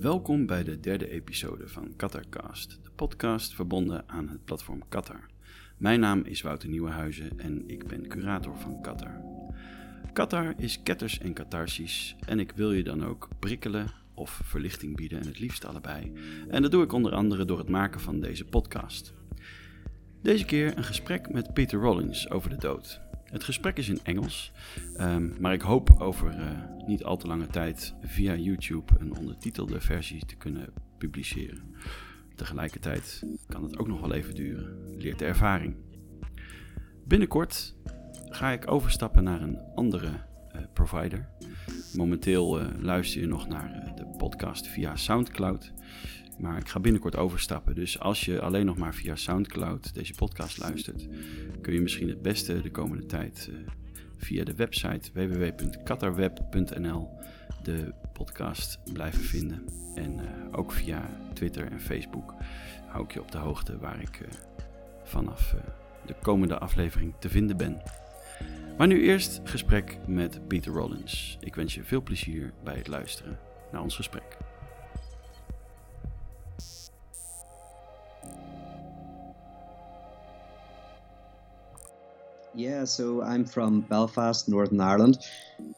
Welkom bij de derde episode van Qatarcast, de podcast verbonden aan het platform Qatar. Mijn naam is Wouter Nieuwenhuizen en ik ben curator van Qatar. Qatar is ketters en catharsis en ik wil je dan ook prikkelen of verlichting bieden en het liefst allebei. En dat doe ik onder andere door het maken van deze podcast. Deze keer een gesprek met Peter Rollins over de dood. Het gesprek is in Engels, ehm, maar ik hoop over uh, niet al te lange tijd via YouTube een ondertitelde versie te kunnen publiceren. Tegelijkertijd kan het ook nog wel even duren, leert de ervaring. Binnenkort ga ik overstappen naar een andere uh, provider. Momenteel uh, luister je nog naar de podcast via SoundCloud. Maar ik ga binnenkort overstappen. Dus als je alleen nog maar via SoundCloud deze podcast luistert, kun je misschien het beste de komende tijd uh, via de website www.katarweb.nl de podcast blijven vinden. En uh, ook via Twitter en Facebook hou ik je op de hoogte waar ik uh, vanaf de komende aflevering te vinden ben. Maar nu eerst gesprek met Peter Rollins. Ik wens je veel plezier bij het luisteren naar ons gesprek. Yeah, so I'm from Belfast, Northern Ireland.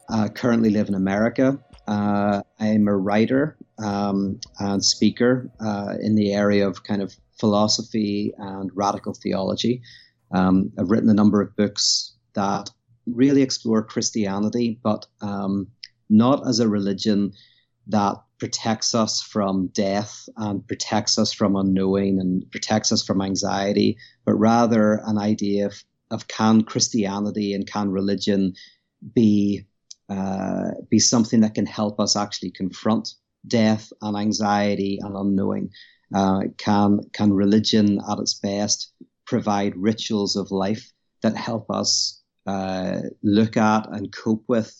Uh, currently live in America. Uh, I'm a writer um, and speaker uh, in the area of kind of philosophy and radical theology. Um, I've written a number of books that really explore Christianity, but um, not as a religion that protects us from death and protects us from unknowing and protects us from anxiety, but rather an idea of of can Christianity and can religion be uh, be something that can help us actually confront death and anxiety and unknowing? Uh, can can religion at its best provide rituals of life that help us uh, look at and cope with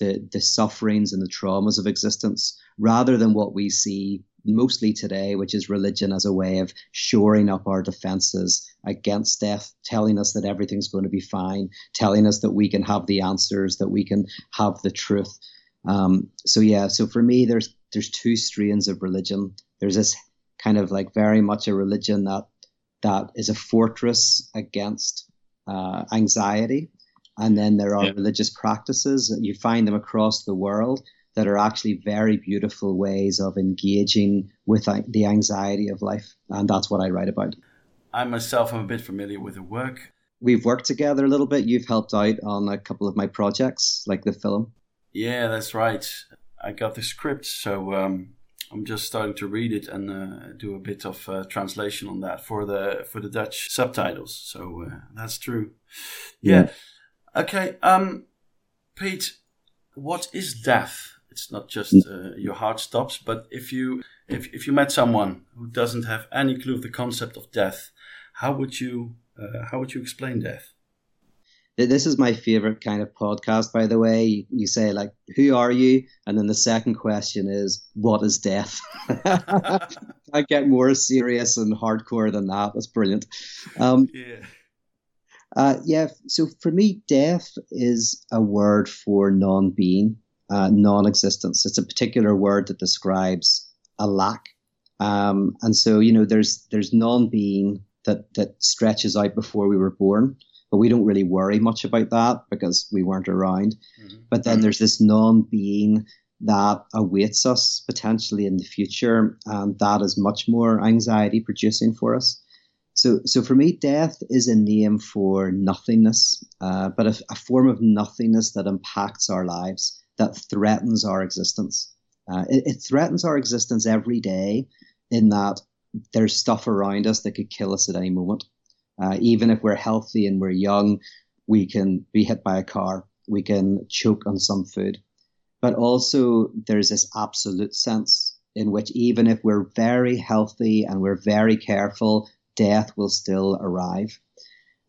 the, the sufferings and the traumas of existence rather than what we see mostly today, which is religion as a way of shoring up our defenses against death, telling us that everything's going to be fine, telling us that we can have the answers, that we can have the truth. Um, so yeah, so for me, there's there's two strains of religion. There's this kind of like very much a religion that that is a fortress against uh, anxiety, and then there are yeah. religious practices you find them across the world that are actually very beautiful ways of engaging with the anxiety of life. And that's what I write about. I myself am a bit familiar with the work. We've worked together a little bit. You've helped out on a couple of my projects, like the film. Yeah, that's right. I got the script, so um, I'm just starting to read it and uh, do a bit of uh, translation on that for the for the Dutch subtitles. So uh, that's true. Yeah. yeah. Okay. Um, Pete, what is death? It's not just uh, your heart stops but if you if, if you met someone who doesn't have any clue of the concept of death how would you uh, how would you explain death? This is my favorite kind of podcast by the way. You say like who are you? And then the second question is what is death? I get more serious and hardcore than that. That's brilliant. Um, yeah. uh, yeah so for me death is a word for non-being uh, non-existence. It's a particular word that describes a lack. Um, and so, you know, there's there's non-being that that stretches out before we were born, but we don't really worry much about that because we weren't around. Mm-hmm. But then there's this non-being that awaits us potentially in the future, and that is much more anxiety producing for us. So, so for me, death is a name for nothingness, uh, but a, a form of nothingness that impacts our lives that threatens our existence. Uh, it, it, threatens our existence every day in that there's stuff around us that could kill us at any moment. Uh, even if we're healthy and we're young, we can be hit by a car, we can choke on some food. But also, there's this absolute sense in which, even if we're very healthy and we're very careful, death will still arrive.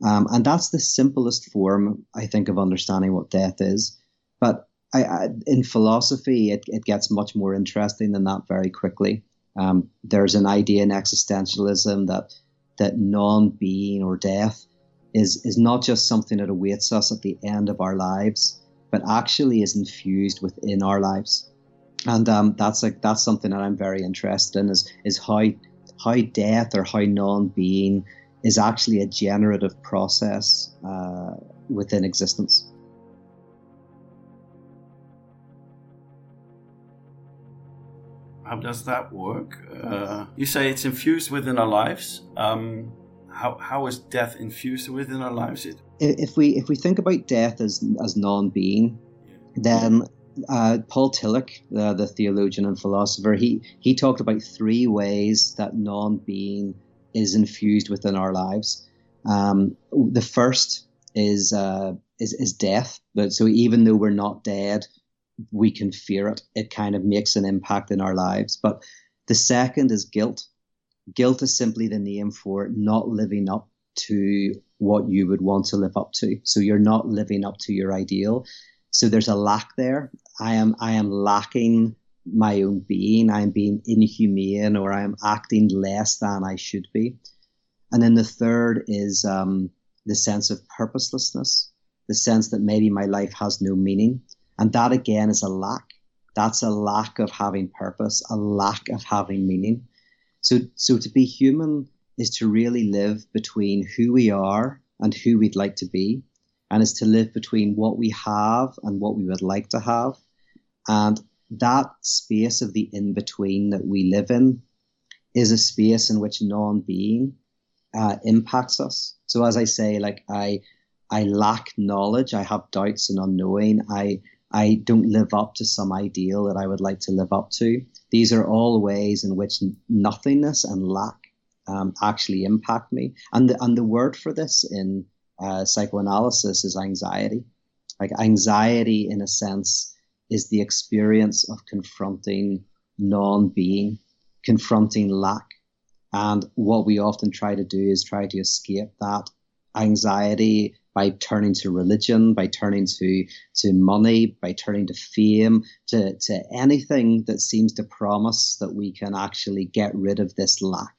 Um, and that's the simplest form, I think, of understanding what death is. But I, I, in philosophy, it, it gets much more interesting than that very quickly. Um, there's an idea in existentialism that that non-being or death is is not just something that awaits us at the end of our lives, but actually is infused within our lives. and um, that's like that's something that I'm very interested in is is how how death or how non-being is actually a generative process uh, within existence. How does that work? Uh, you say it's infused within our lives. Um, how, how is death infused within our lives? It... If we if we think about death as as non-being, then uh, Paul Tillich, uh, the theologian and philosopher, he he talked about three ways that non-being is infused within our lives. Um, the first is, uh, is is death. But so even though we're not dead, we can fear it. It kind of makes an impact in our lives. But the second is guilt. Guilt is simply the name for not living up to what you would want to live up to. So you're not living up to your ideal. So there's a lack there. I am I am lacking my own being. I'm being inhumane or I'm acting less than I should be. And then the third is um, the sense of purposelessness, the sense that maybe my life has no meaning. And that again is a lack. That's a lack of having purpose, a lack of having meaning. So, so to be human is to really live between who we are and who we'd like to be, and is to live between what we have and what we would like to have. And that space of the in between that we live in is a space in which non being uh, impacts us. So, as I say, like I, I lack knowledge, I have doubts and unknowing, I, I don't live up to some ideal that I would like to live up to. These are all ways in which nothingness and lack um, actually impact me. And the, and the word for this in uh, psychoanalysis is anxiety. Like anxiety, in a sense, is the experience of confronting non being, confronting lack. And what we often try to do is try to escape that anxiety by turning to religion, by turning to, to money, by turning to fame, to, to anything that seems to promise that we can actually get rid of this lack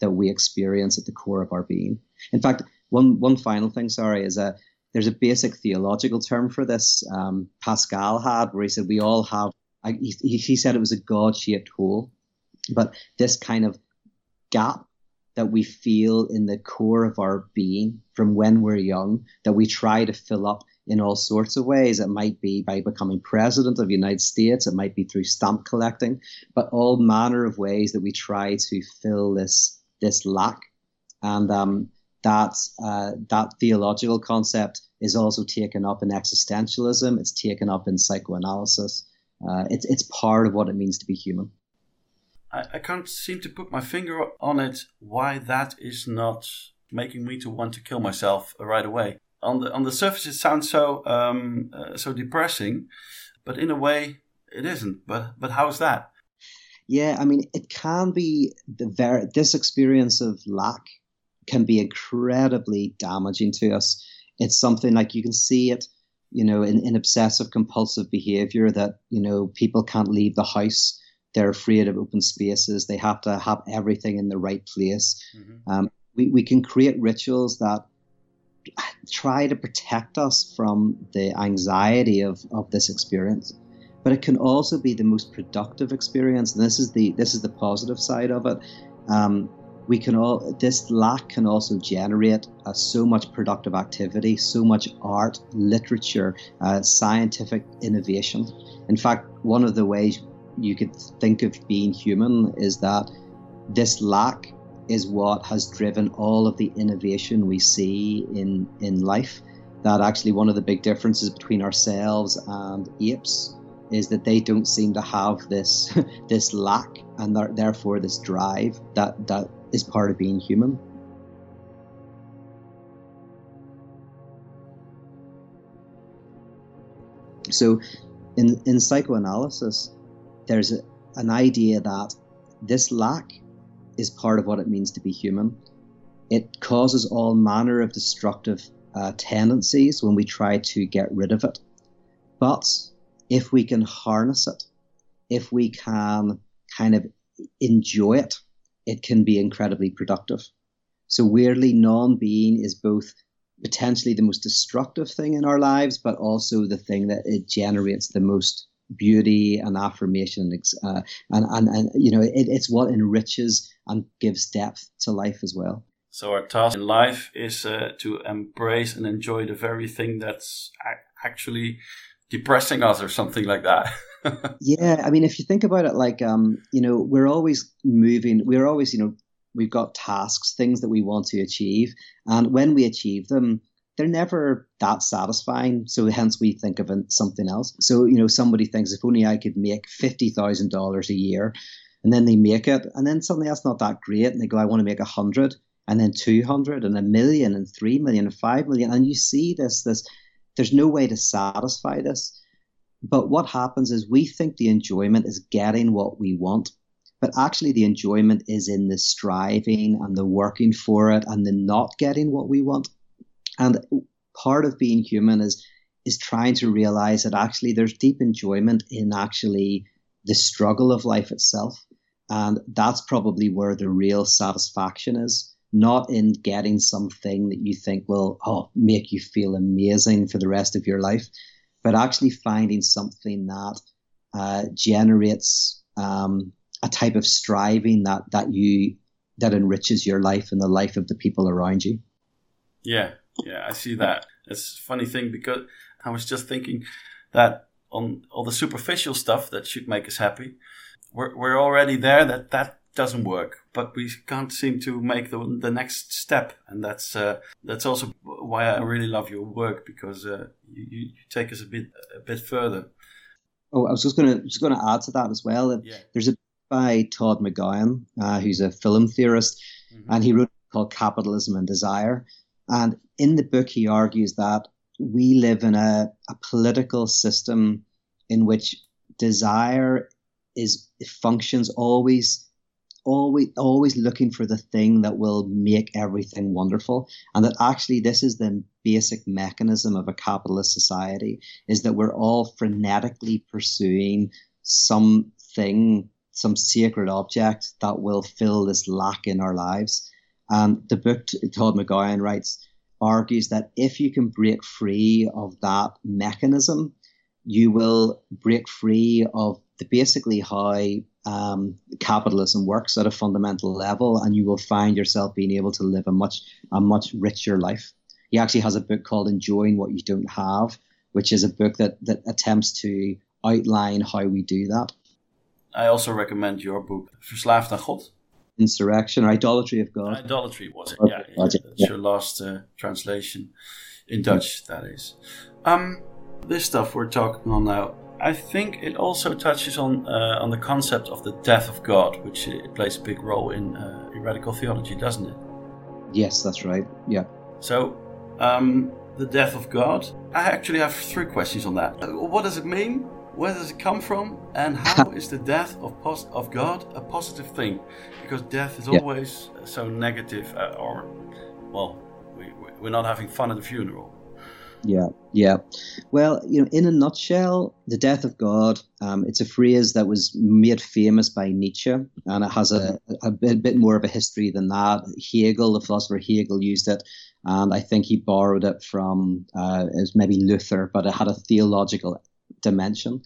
that we experience at the core of our being. In fact, one, one final thing, sorry, is that there's a basic theological term for this. Um, Pascal had, where he said we all have. I, he, he said it was a God-shaped hole, but this kind of gap that we feel in the core of our being from when we're young that we try to fill up in all sorts of ways. It might be by becoming president of the United States. It might be through stamp collecting, but all manner of ways that we try to fill this this lack. And um, that uh, that theological concept is also taken up in existentialism. It's taken up in psychoanalysis. Uh, it's it's part of what it means to be human. I, I can't seem to put my finger on it. Why that is not making me to want to kill myself right away. On the on the surface, it sounds so um, uh, so depressing, but in a way, it isn't. But but how's that? Yeah, I mean, it can be the very this experience of lack can be incredibly damaging to us. It's something like you can see it, you know, in, in obsessive compulsive behavior that, you know, people can't leave the house. They're afraid of open spaces. They have to have everything in the right place. Mm-hmm. Um, we, we can create rituals that try to protect us from the anxiety of, of this experience but it can also be the most productive experience and this is the this is the positive side of it um, we can all this lack can also generate uh, so much productive activity, so much art, literature, uh, scientific innovation. In fact, one of the ways you could think of being human is that this lack is what has driven all of the innovation we see in in life. That actually one of the big differences between ourselves and apes is that they don't seem to have this this lack and therefore this drive that that is part of being human. So, in, in psychoanalysis, there's a, an idea that this lack is part of what it means to be human. It causes all manner of destructive uh, tendencies when we try to get rid of it. But if we can harness it, if we can kind of enjoy it, it can be incredibly productive. So weirdly, non-being is both potentially the most destructive thing in our lives, but also the thing that it generates the most beauty and affirmation uh, and, and and you know it, it's what enriches and gives depth to life as well. So our task in life is uh, to embrace and enjoy the very thing that's actually depressing us or something like that. Yeah i mean if you think about it like um you know we're always moving we're always you know we've got tasks things that we want to achieve and when we achieve them they're never that satisfying. So hence we think of something else. So, you know, somebody thinks if only I could make $50,000 a year and then they make it and then suddenly that's not that great. And they go, I want to make a hundred and then 200 and a million and 3 million and 5 million. And you see this, this, there's no way to satisfy this. But what happens is we think the enjoyment is getting what we want. But actually, the enjoyment is in the striving and the working for it and the not getting what we want. And part of being human is is trying to realize that actually there's deep enjoyment in actually the struggle of life itself. And that's probably where the real satisfaction is, not in getting something that you think will oh, make you feel amazing for the rest of your life, but actually finding something that uh, generates um, a type of striving that that you that enriches your life and the life of the people around you. Yeah, yeah, I see that. It's a funny thing because I was just thinking that on all the superficial stuff that should make us happy, we're, we're already there that that doesn't work, but we can't seem to make the, the next step. And that's, uh, that's also why I really love your work because uh, you, you take us a bit, a bit further. Oh, I was just going to just going to add to that as well. Yeah. There's a by Todd McGowan, uh, who's a film theorist, mm-hmm. and he wrote called Capitalism and Desire. And in the book, he argues that we live in a, a political system in which desire is functions always always always looking for the thing that will make everything wonderful. And that actually this is the basic mechanism of a capitalist society is that we're all frenetically pursuing something some sacred object that will fill this lack in our lives and the book Todd McGowan writes argues that if you can break free of that mechanism, you will break free of the basically how um, capitalism works at a fundamental level, and you will find yourself being able to live a much a much richer life. He actually has a book called "Enjoying What You Don't Have," which is a book that that attempts to outline how we do that. I also recommend your book Verslaafd aan God insurrection or idolatry of God. Idolatry was it? Yeah, yeah. that's yeah. your last uh, translation in Dutch. That is. Um, this stuff we're talking on now. I think it also touches on uh, on the concept of the death of God, which it plays a big role in, uh, in radical theology, doesn't it? Yes, that's right. Yeah. So, um, the death of God. I actually have three questions on that. What does it mean? Where does it come from? And how is the death of, pos- of God a positive thing? Because death is yeah. always so negative, uh, or, well, we, we're not having fun at the funeral. Yeah, yeah. Well, you know, in a nutshell, the death of God, um, it's a phrase that was made famous by Nietzsche, and it has a, a bit, bit more of a history than that. Hegel, the philosopher Hegel, used it, and I think he borrowed it from, uh, it was maybe Luther, but it had a theological dimension.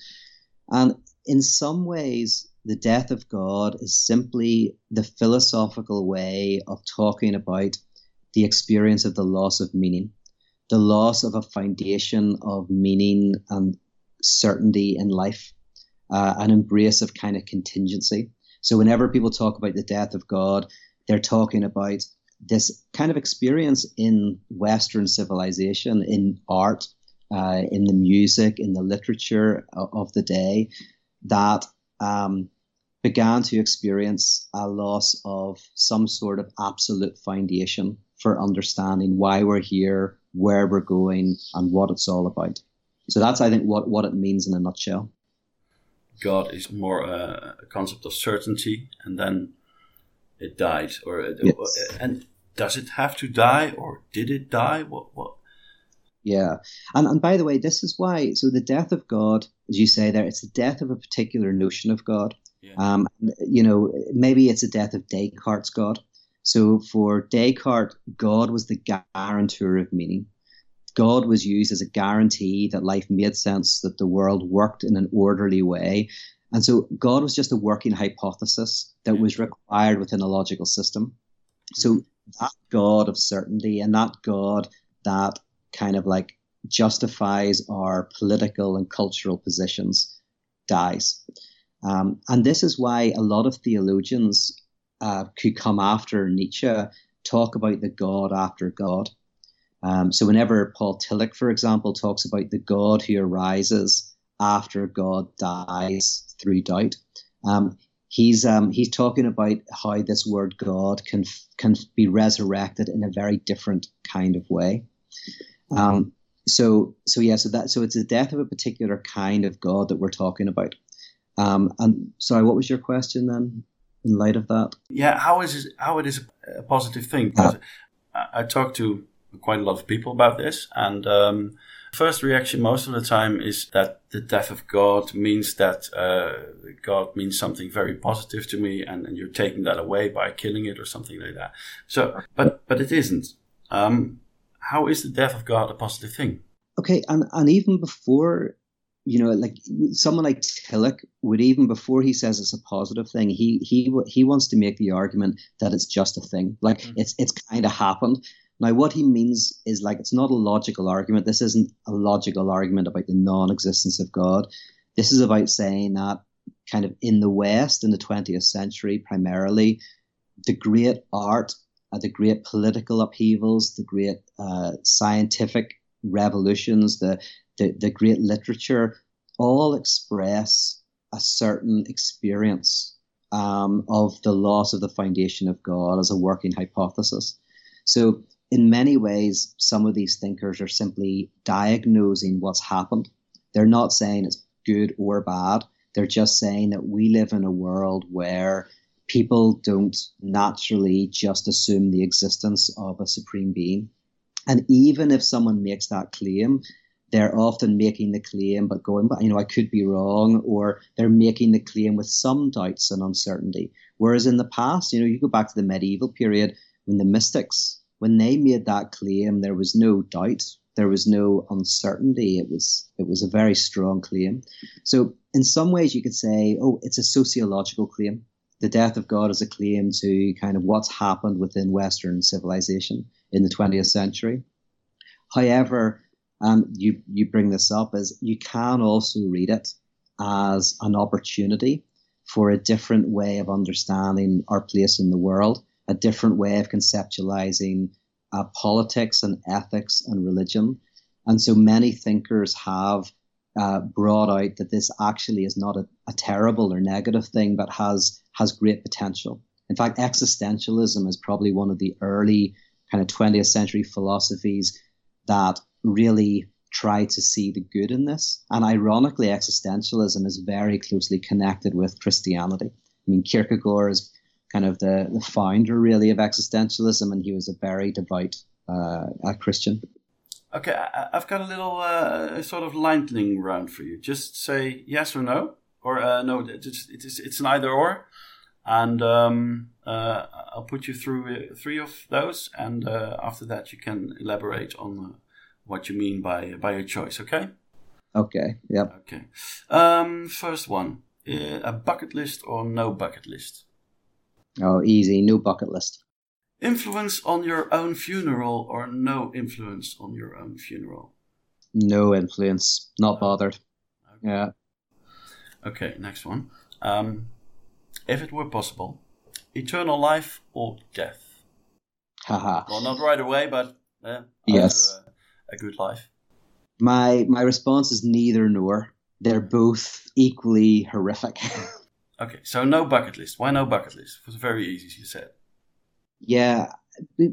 And in some ways, the death of God is simply the philosophical way of talking about the experience of the loss of meaning, the loss of a foundation of meaning and certainty in life, uh, an embrace of kind of contingency. So, whenever people talk about the death of God, they're talking about this kind of experience in Western civilization, in art, uh, in the music, in the literature of, of the day, that um, began to experience a loss of some sort of absolute foundation for understanding why we're here, where we're going, and what it's all about. So that's, I think, what, what it means in a nutshell. God is more a, a concept of certainty, and then it died, or it, yes. and does it have to die, or did it die? What what yeah. And and by the way, this is why so the death of God, as you say there, it's the death of a particular notion of God. Yeah. Um, you know, maybe it's a death of Descartes' God. So for Descartes, God was the guarantor of meaning. God was used as a guarantee that life made sense, that the world worked in an orderly way. And so God was just a working hypothesis that was required within a logical system. So that God of certainty and that God that kind of like justifies our political and cultural positions dies. Um, and this is why a lot of theologians uh, who come after Nietzsche talk about the God after God. Um, so whenever Paul Tillich, for example, talks about the God who arises after God dies through doubt, um, he's um, he's talking about how this word God can can be resurrected in a very different kind of way. Um, so so yeah, so that so it's the death of a particular kind of God that we're talking about. Um, and sorry, what was your question then? In light of that, yeah, how is it, how it is a positive thing? Because I, I talked to quite a lot of people about this, and um, first reaction most of the time is that the death of God means that uh, God means something very positive to me, and, and, you're taking that away by killing it or something like that. So, but but it isn't. Um, how is the death of God a positive thing? Okay, and and even before you know, like someone like Tillich would even before he says it's a positive thing, he he he wants to make the argument that it's just a thing, like mm-hmm. it's it's kind of happened. Now, what he means is like it's not a logical argument. This isn't a logical argument about the non-existence of God. This is about saying that kind of in the West in the 20th century, primarily, the great art, uh, the great political upheavals, the great uh, scientific revolutions, the the, the great literature all express a certain experience um, of the loss of the foundation of God as a working hypothesis. So, in many ways, some of these thinkers are simply diagnosing what's happened. They're not saying it's good or bad. They're just saying that we live in a world where people don't naturally just assume the existence of a supreme being. And even if someone makes that claim, they're often making the claim but going, but you know, I could be wrong, or they're making the claim with some doubts and uncertainty. Whereas in the past, you know, you go back to the medieval period when the mystics, when they made that claim, there was no doubt, there was no uncertainty. It was it was a very strong claim. So in some ways, you could say, oh, it's a sociological claim. The death of God is a claim to kind of what's happened within Western civilization in the 20th century. However, and you you bring this up is you can also read it as an opportunity for a different way of understanding our place in the world, a different way of conceptualizing uh, politics and ethics and religion. And so many thinkers have uh, brought out that this actually is not a, a terrible or negative thing, but has has great potential. In fact, existentialism is probably one of the early kind of 20th century philosophies that really try to see the good in this. And ironically, existentialism is very closely connected with Christianity. I mean, Kierkegaard is kind of the, the founder, really, of existentialism, and he was a very devout uh, a Christian. Okay, I, have got a little uh, sort of lightning round for you. Just say yes or no, or uh, no. It's, it's, it's an either or, and um, uh, I'll put you through uh, three of those, and uh, after that you can elaborate on what you mean by by your choice. Okay. Okay. Yep. Okay. Um, first one: uh, a bucket list or no bucket list? Oh, easy. No bucket list. Influence on your own funeral or no influence on your own funeral? No influence. Not bothered. Okay. Yeah. Okay. Next one. Um, if it were possible, eternal life or death? Haha. well, not right away, but uh, yes. After, uh, a good life? My my response is neither nor. They're both equally horrific. okay, so no bucket list. Why no bucket list? It was very easy, you said. Yeah,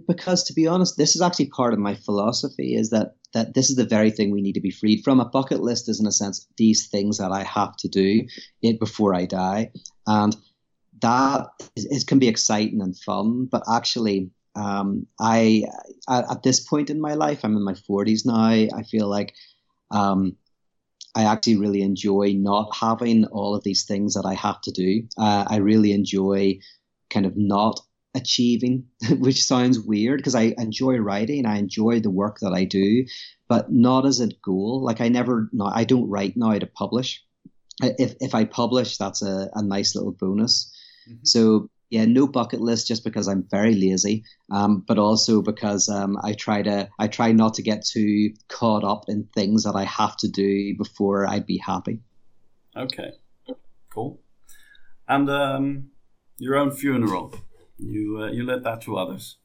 because to be honest, this is actually part of my philosophy. Is that that this is the very thing we need to be freed from. A bucket list is, in a sense, these things that I have to do it before I die, and that is, can be exciting and fun. But actually, um, I at, at, this point in my life, I'm in my 40s now. I feel like um, I actually really enjoy not having all of these things that I have to do. Uh, I really enjoy kind of not achieving, which sounds weird because I enjoy writing, I enjoy the work that I do, but not as a goal. Like I never, no, I don't write now to publish. If if I publish, that's a, a nice little bonus. Mm-hmm. So yeah, no bucket list just because I'm very lazy, um, but also because um, I try to I try not to get too caught up in things that I have to do before I'd be happy. Okay, cool. And um, your own funeral, you uh, you let that to others.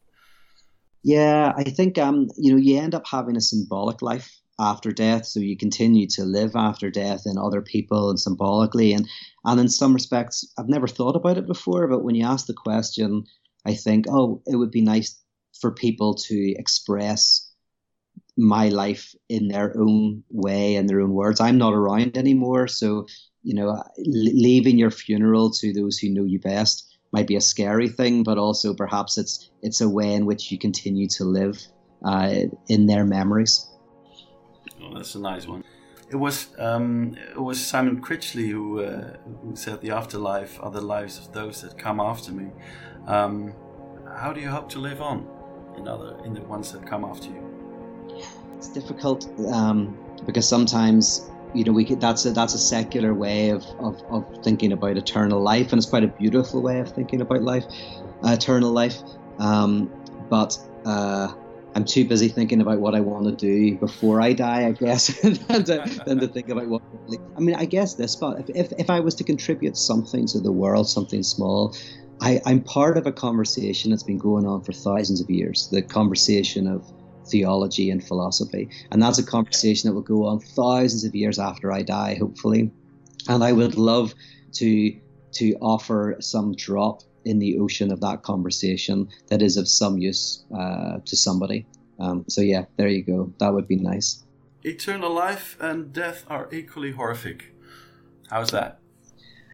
Yeah, I think um, you know you end up having a symbolic life after death, so you continue to live after death in other people and symbolically, and and in some respects, I've never thought about it before, but when you ask the question, I think, oh, it would be nice for people to express my life in their own way and their own words. I'm not around anymore, so you know, leaving your funeral to those who know you best might be a scary thing, but also perhaps it's it's a way in which you continue to live uh, in their memories. Oh, that's a nice one. It was um, it was Simon Critchley who uh, who said the afterlife are the lives of those that come after me. Um, how do you hope to live on in other in the ones that come after you? It's difficult um, because sometimes you know, we could, that's a that's a secular way of, of, of thinking about eternal life, and it's quite a beautiful way of thinking about life, uh, eternal life. Um, but uh, I'm too busy thinking about what I want to do before I die, I guess, than, to, than to think about what. I mean, I guess this, but if, if, if I was to contribute something to the world, something small, I, I'm part of a conversation that's been going on for thousands of years. The conversation of theology and philosophy. And that's a conversation that will go on thousands of years after I die, hopefully. And I would love to to offer some drop in the ocean of that conversation that is of some use uh, to somebody. Um, so yeah, there you go. That would be nice. Eternal life and death are equally horrific. How's that?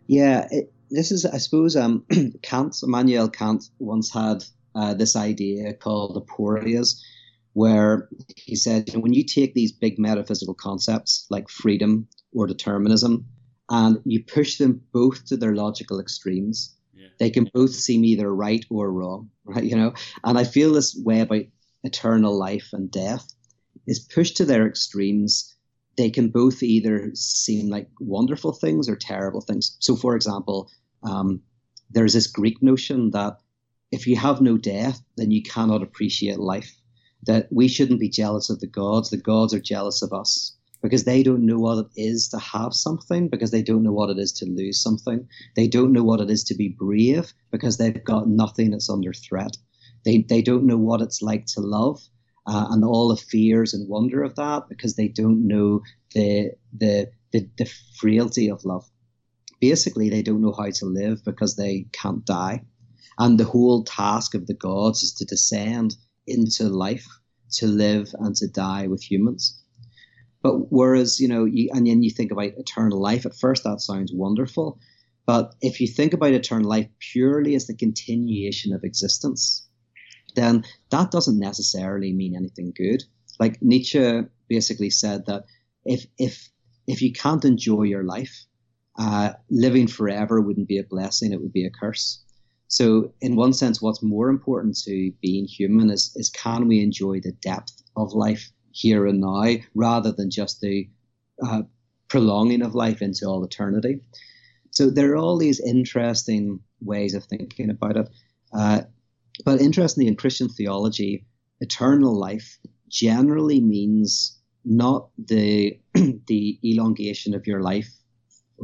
Yeah, it, this is, I suppose, um, Kant, Immanuel Kant once had uh, this idea called aporias, where he said, you know, when you take these big metaphysical concepts like freedom or determinism and you push them both to their logical extremes, yeah. they can both seem either right or wrong, right? You know, and I feel this way about eternal life and death is pushed to their extremes. They can both either seem like wonderful things or terrible things. So, for example, um, there's this Greek notion that if you have no death, then you cannot appreciate life that we shouldn't be jealous of the gods. The gods are jealous of us because they don't know what it is to have something, because they don't know what it is to lose something. They don't know what it is to be brave because they've got nothing that's under threat. They, they don't know what it's like to love uh, and all the fears and wonder of that because they don't know the, the, the, the frailty of love. Basically, they don't know how to live because they can't die. And the whole task of the gods is to descend into life to live and to die with humans. But whereas, you know, you, and then you think about eternal life, at first that sounds wonderful. But if you think about eternal life purely as the continuation of existence, then that doesn't necessarily mean anything good. Like Nietzsche basically said that if if if you can't enjoy your life, uh, living forever wouldn't be a blessing; it would be a curse. So, in one sense, what's more important to being human is, is can we enjoy the depth of life here and now rather than just the uh, prolonging of life into all eternity? So, there are all these interesting ways of thinking about it. Uh, but interestingly, in Christian theology, eternal life generally means not the the elongation of your life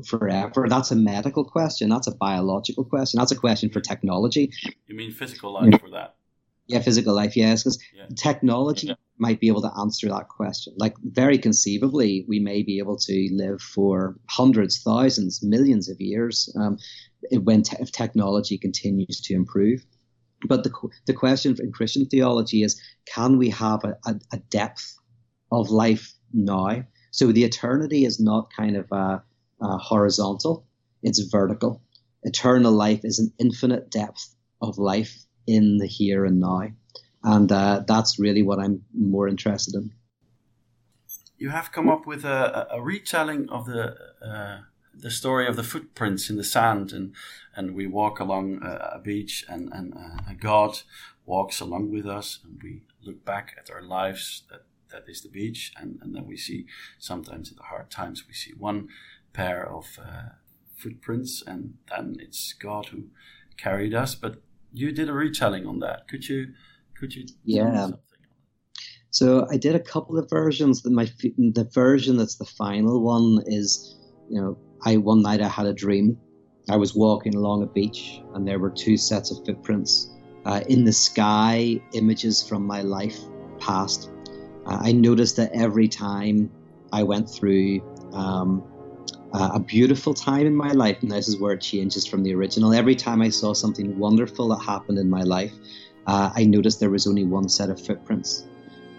forever? That's a medical question. That's a biological question. That's a question for technology. You mean physical life for that? Yeah, physical life, yes, because yeah. technology yeah. might be able to answer that question. Like, very conceivably, we may be able to live for hundreds, thousands, millions of years um, when te- if technology continues to improve. But the, the question in Christian theology is can we have a, a, a depth of life now? So the eternity is not kind of a, uh, horizontal, it's vertical. Eternal life is an infinite depth of life in the here and now. And uh, that's really what I'm more interested in. You have come up with a, a retelling of the uh, the story of the footprints in the sand, and and we walk along a, a beach, and and uh, God walks along with us, and we look back at our lives. That that is the beach, and and then we see sometimes in the hard times we see one pair of uh, footprints, and then it's God who carried us. But you did a retelling on that. Could you? Could you? Yeah. So I did a couple of versions. That my the version that's the final one is, you know, I one night I had a dream. I was walking along a beach and there were two sets of footprints. Uh, in the sky, images from my life past. Uh, I noticed that every time I went through um, uh, a beautiful time in my life, and this is where it changes from the original. Every time I saw something wonderful that happened in my life, uh, I noticed there was only one set of footprints.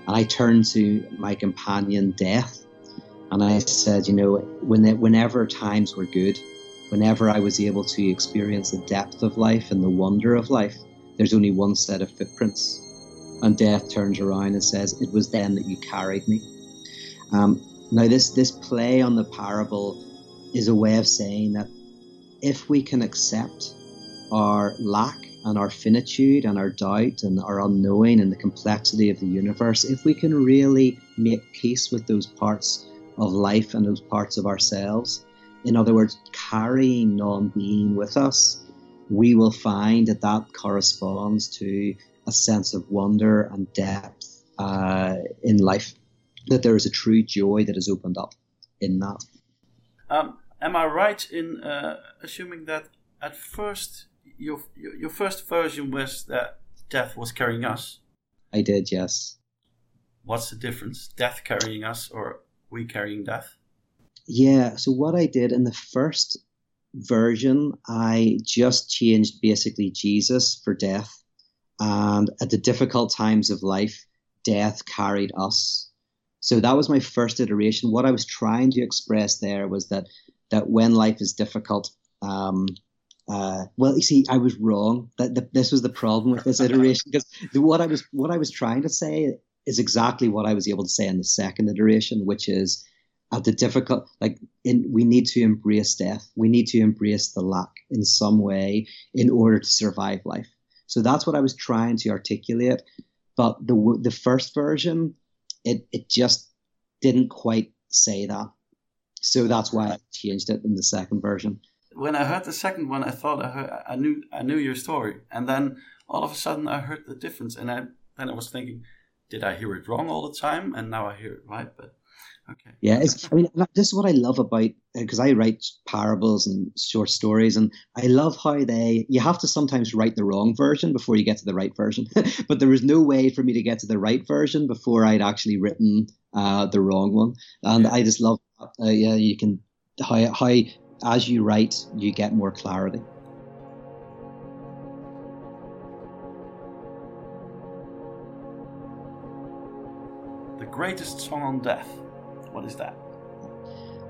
And I turned to my companion, Death, and I said, you know, when it, whenever times were good, whenever I was able to experience the depth of life and the wonder of life, there's only one set of footprints. And Death turns around and says, It was then that you carried me. Um, now, this, this play on the parable is a way of saying that if we can accept our lack and our finitude and our doubt and our unknowing and the complexity of the universe, if we can really make peace with those parts of life and those parts of ourselves, in other words, carrying non being with us, we will find that that corresponds to a sense of wonder and depth uh, in life, that there is a true joy that is opened up in that. Um, am I right in uh, assuming that at first your, your first version was that death was carrying us? I did, yes. What's the difference? Death carrying us or we carrying death? Yeah, so what I did in the first version, I just changed basically Jesus for death. And at the difficult times of life, death carried us. So that was my first iteration. What I was trying to express there was that that when life is difficult, um, uh, well, you see, I was wrong. That, this was the problem with this iteration because what I was what I was trying to say is exactly what I was able to say in the second iteration, which is at the difficult, like in, we need to embrace death. We need to embrace the lack in some way in order to survive life. So that's what I was trying to articulate. But the the first version, it it just didn't quite say that. So that's why I changed it in the second version. When I heard the second one, I thought I heard, I knew I knew your story, and then all of a sudden I heard the difference, and I then I was thinking, did I hear it wrong all the time? And now I hear it right, but. Okay. Yeah, I mean, this is what I love about because uh, I write parables and short stories, and I love how they. You have to sometimes write the wrong version before you get to the right version, but there was no way for me to get to the right version before I'd actually written uh, the wrong one, and yeah. I just love uh, yeah, you can how, how as you write, you get more clarity. The greatest song on death. What is that?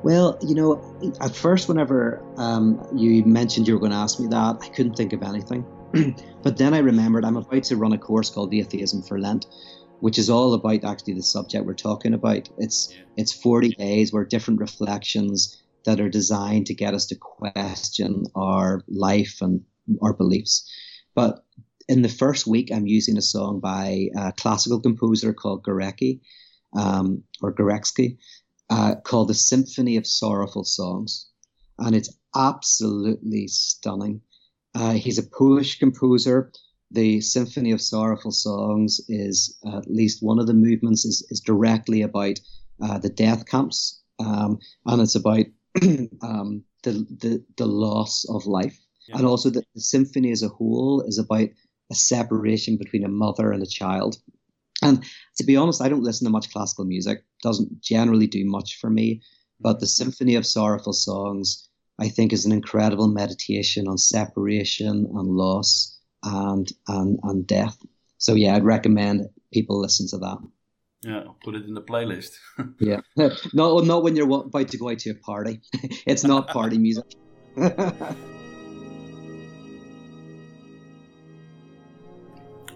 Well, you know, at first, whenever um, you mentioned you were going to ask me that, I couldn't think of anything. but then I remembered I'm about to run a course called The Atheism for Lent, which is all about actually the subject we're talking about. It's yeah. it's 40 days where different reflections that are designed to get us to question our life and our beliefs. But in the first week, I'm using a song by a classical composer called Gorecki, um, or Gorecki, uh, called the Symphony of Sorrowful Songs, and it's absolutely stunning. Uh, he's a Polish composer the Symphony of Sorrowful Songs is uh, at least one of the movements is, is directly about uh, the death camps, um, and it's about um, the, the the loss of life, yeah. and also the, the symphony as a whole is about a separation between a mother and a child. And to be honest, I don't listen to much classical music; doesn't generally do much for me. But the Symphony of Sorrowful Songs, I think, is an incredible meditation on separation and loss and and and death. So yeah, I'd recommend people listen to that. Yeah, put it in the playlist. yeah, not not when you're about to go out to a party. it's not party music.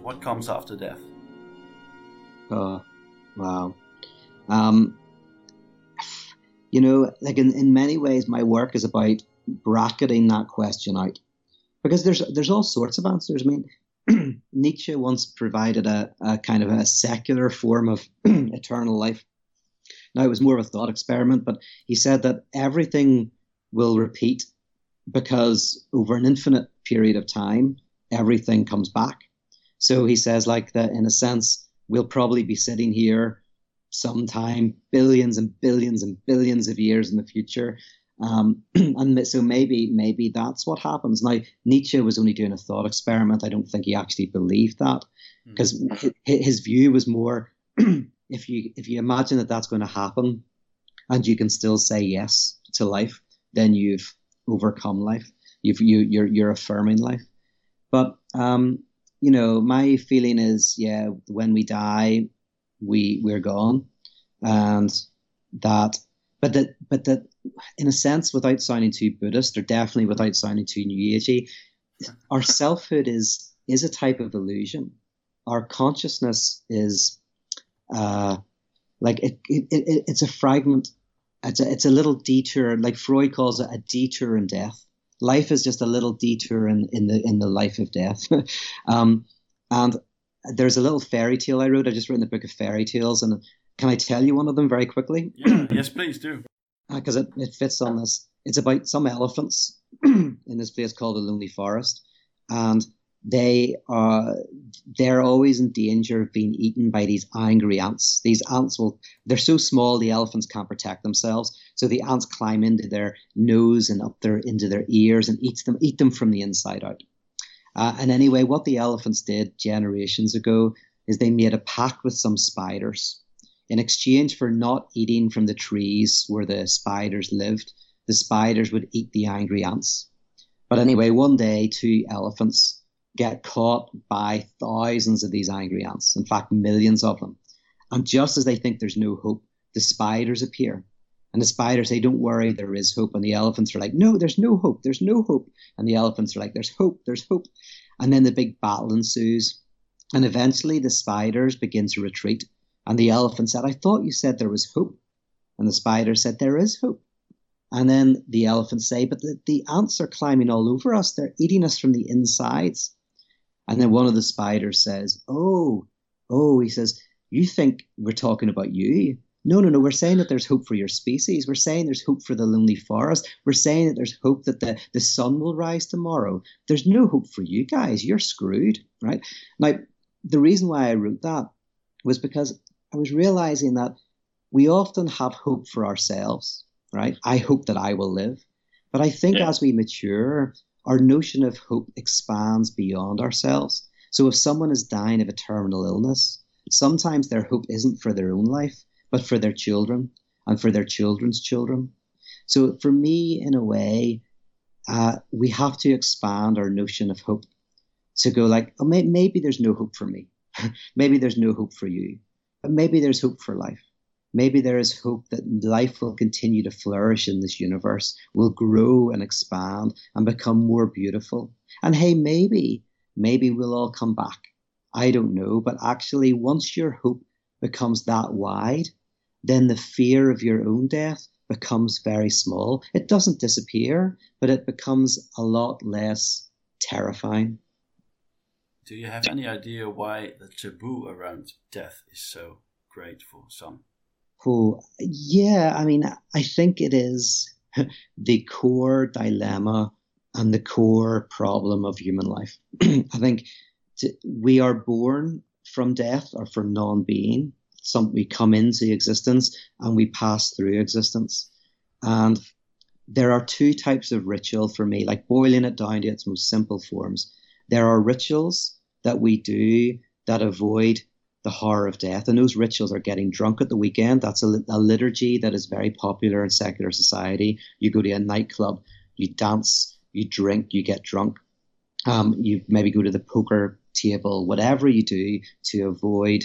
what comes after death? Wow. Um, you know, like in, in many ways, my work is about bracketing that question out because there's there's all sorts of answers. I mean, Nietzsche once provided a, a kind of a secular form of eternal life. Now it was more of a thought experiment, but he said that everything will repeat because over an infinite period of time, everything comes back. So he says, like that, in a sense, we'll probably be sitting here sometime billions and billions and billions of years in the future. Um, and so maybe maybe that's what happens. Now Nietzsche was only doing a thought experiment. I don't think he actually believed that because mm-hmm. his view was more if you if you imagine that that's going to happen and you can still say yes to life, then you've overcome life. You've you you're you're affirming life. But um, you know, my feeling is, yeah, when we die, we we're gone, and that. But that, but that, in a sense, without sounding too Buddhist, or definitely without sounding too New Agey, our selfhood is is a type of illusion. Our consciousness is, uh, like it, it, it, it's a fragment. It's a, it's a little detour, like Freud calls it a detour in death life is just a little detour in, in the in the life of death. um, and there's a little fairy tale I wrote. I just wrote in the book of fairy tales, and can I tell you one of them very quickly? Yeah, yes, please do. Because uh, it, it fits on this. It's about some elephants in this place called the Lonely Forest, and they are they're always in danger of being eaten by these angry ants. These ants will they're so small the elephants can't protect themselves, so the ants climb into their nose and up their into their ears and eat them eat them from the inside out. Uh, and anyway, what the elephants did generations ago is they made a pact with some spiders. In exchange for not eating from the trees where the spiders lived, the spiders would eat the angry ants. But anyway, one day, two elephants get caught by thousands of these angry ants, in fact, millions of them. And just as they think there's no hope, the spiders appear. And the spiders say, Don't worry, there is hope. And the elephants are like, No, there's no hope, there's no hope. And the elephants are like, There's hope, there's hope. And then the big battle ensues. And eventually the spiders begin to retreat. And the elephant said, I thought you said there was hope. And the spider said, There is hope. And then the elephants say, But the, the ants are climbing all over us. They're eating us from the insides. And then one of the spiders says, Oh, oh, he says, You think we're talking about you? No, no, no. We're saying that there's hope for your species. We're saying there's hope for the lonely forest. We're saying that there's hope that the, the sun will rise tomorrow. There's no hope for you guys. You're screwed, right? Now, the reason why I wrote that was because I was realizing that we often have hope for ourselves, right? I hope that I will live. But I think yeah. as we mature, our notion of hope expands beyond ourselves. So if someone is dying of a terminal illness, sometimes their hope isn't for their own life, but for their children and for their children's children. So for me, in a way, uh, we have to expand our notion of hope to go like, oh, may- maybe there's no hope for me. maybe there's no hope for you, but maybe there's hope for life maybe there is hope that life will continue to flourish in this universe, will grow and expand and become more beautiful. And hey, maybe, maybe we'll all come back. I don't know. But actually, once your hope becomes that wide, then the fear of your own death becomes very small. It doesn't disappear, but it becomes a lot less terrifying. Do you have any idea why the taboo around death is so great for some? Yeah, I mean, I think it is the core dilemma and the core problem of human life. I think to, we are born from death or from non-being. Some we come into existence and we pass through existence, and there are two types of ritual for me. Like boiling it down to its most simple forms, there are rituals that we do that avoid the horror of death. And those rituals are getting drunk at the weekend. That's a, a, liturgy that is very popular in secular society. You go to a nightclub, you dance, you drink, you get drunk. Um, you maybe go to the poker table, whatever you do to avoid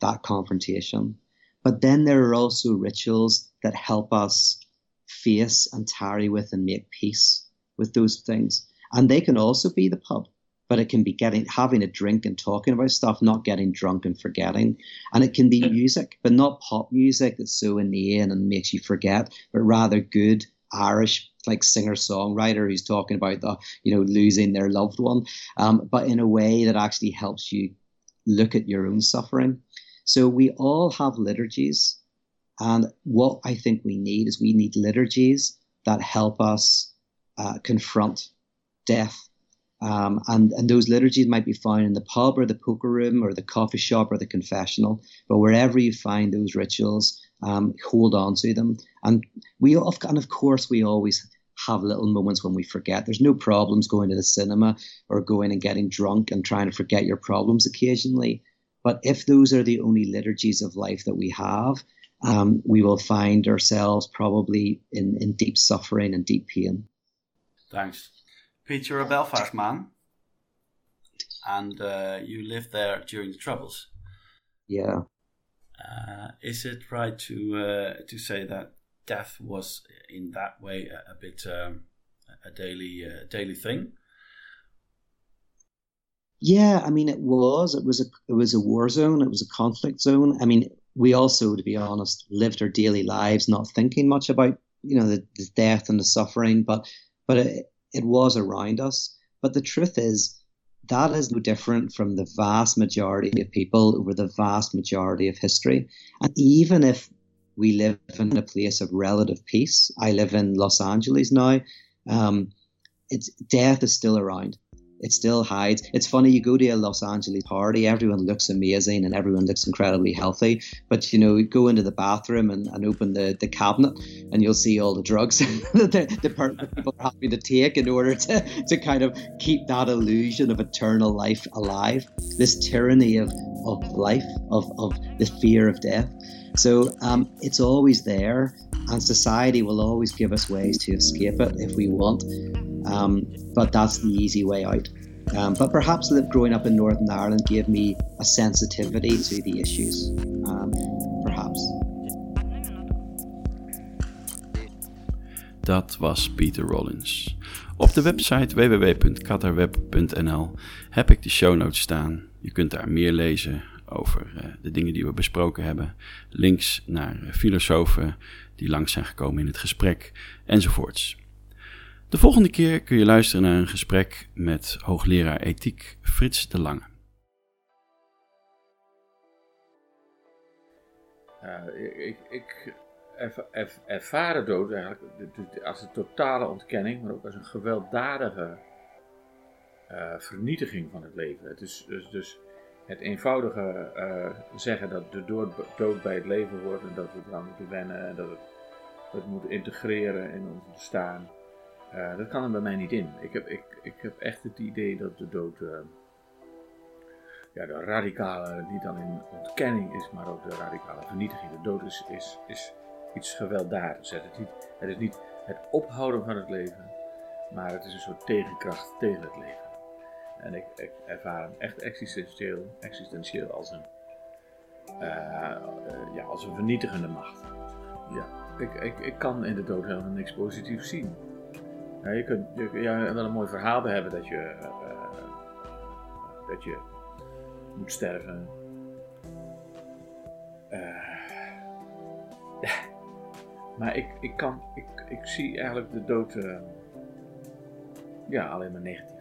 that confrontation. But then there are also rituals that help us face and tarry with and make peace with those things. And they can also be the pub but it can be getting having a drink and talking about stuff, not getting drunk and forgetting. And it can be music, but not pop music that's so inane and makes you forget, but rather good Irish like singer songwriter who's talking about the you know losing their loved one, um, but in a way that actually helps you look at your own suffering. So we all have liturgies, and what I think we need is we need liturgies that help us uh, confront death. Um, and, and those liturgies might be found in the pub or the poker room or the coffee shop or the confessional. But wherever you find those rituals, um, hold on to them. And we, and of course, we always have little moments when we forget. There's no problems going to the cinema or going and getting drunk and trying to forget your problems occasionally. But if those are the only liturgies of life that we have, um, we will find ourselves probably in, in deep suffering and deep pain. Thanks. Peter, a Belfast man, and uh, you lived there during the Troubles. Yeah. Uh, is it right to uh, to say that death was in that way a, a bit um, a daily uh, daily thing? Yeah, I mean, it was. It was a it was a war zone. It was a conflict zone. I mean, we also, to be honest, lived our daily lives not thinking much about you know the, the death and the suffering, but but it, it was around us. But the truth is, that is no different from the vast majority of people over the vast majority of history. And even if we live in a place of relative peace, I live in Los Angeles now. Um, it's death is still around it still hides. It's funny, you go to a Los Angeles party, everyone looks amazing and everyone looks incredibly healthy. But you know, you go into the bathroom and, and open the, the cabinet and you'll see all the drugs that the, the, people are having to take in order to, to kind of keep that illusion of eternal life alive. This tyranny of, of life, of, of the fear of death. So um, it's always there, and society will always give us ways to escape it if we want. Um, but that's the easy way out. Um, but perhaps growing up in Northern Ireland gave me a sensitivity to the issues. Um, perhaps. Dat was Peter Rollins. Op de website www.katarweb.nl heb ik de show notes staan. Je kunt daar meer lezen over uh, de dingen die we besproken hebben. Links naar uh, filosofen die langs zijn gekomen in het gesprek enzovoorts. De volgende keer kun je luisteren naar een gesprek met hoogleraar ethiek Frits de Lange. Uh, ik, ik ervaar de dood eigenlijk als een totale ontkenning, maar ook als een gewelddadige uh, vernietiging van het leven. Het is dus, dus het eenvoudige uh, zeggen dat de dood, bij het leven wordt en dat we eraan moeten wennen en dat we het moeten integreren in ons bestaan. Uh, dat kan er bij mij niet in. Ik heb, ik, ik heb echt het idee dat de dood uh, ja, de radicale, niet dan in ontkenning is, maar ook de radicale vernietiging. De dood is, is, is iets gewelddadigs. Het niet, het is niet het ophouden van het leven, maar het is een soort tegenkracht tegen het leven. En ik, ik ervaar hem echt existentieel, existentieel als een, uh, ja, als een vernietigende macht. Ja, ik, ik, ik kan in de dood helemaal niks positiefs zien. Je kunt je, ja, wel een mooi verhaal hebben dat je, uh, dat je moet sterven. Uh, maar ik, ik, kan, ik, ik zie eigenlijk de dood ja, alleen maar negatief.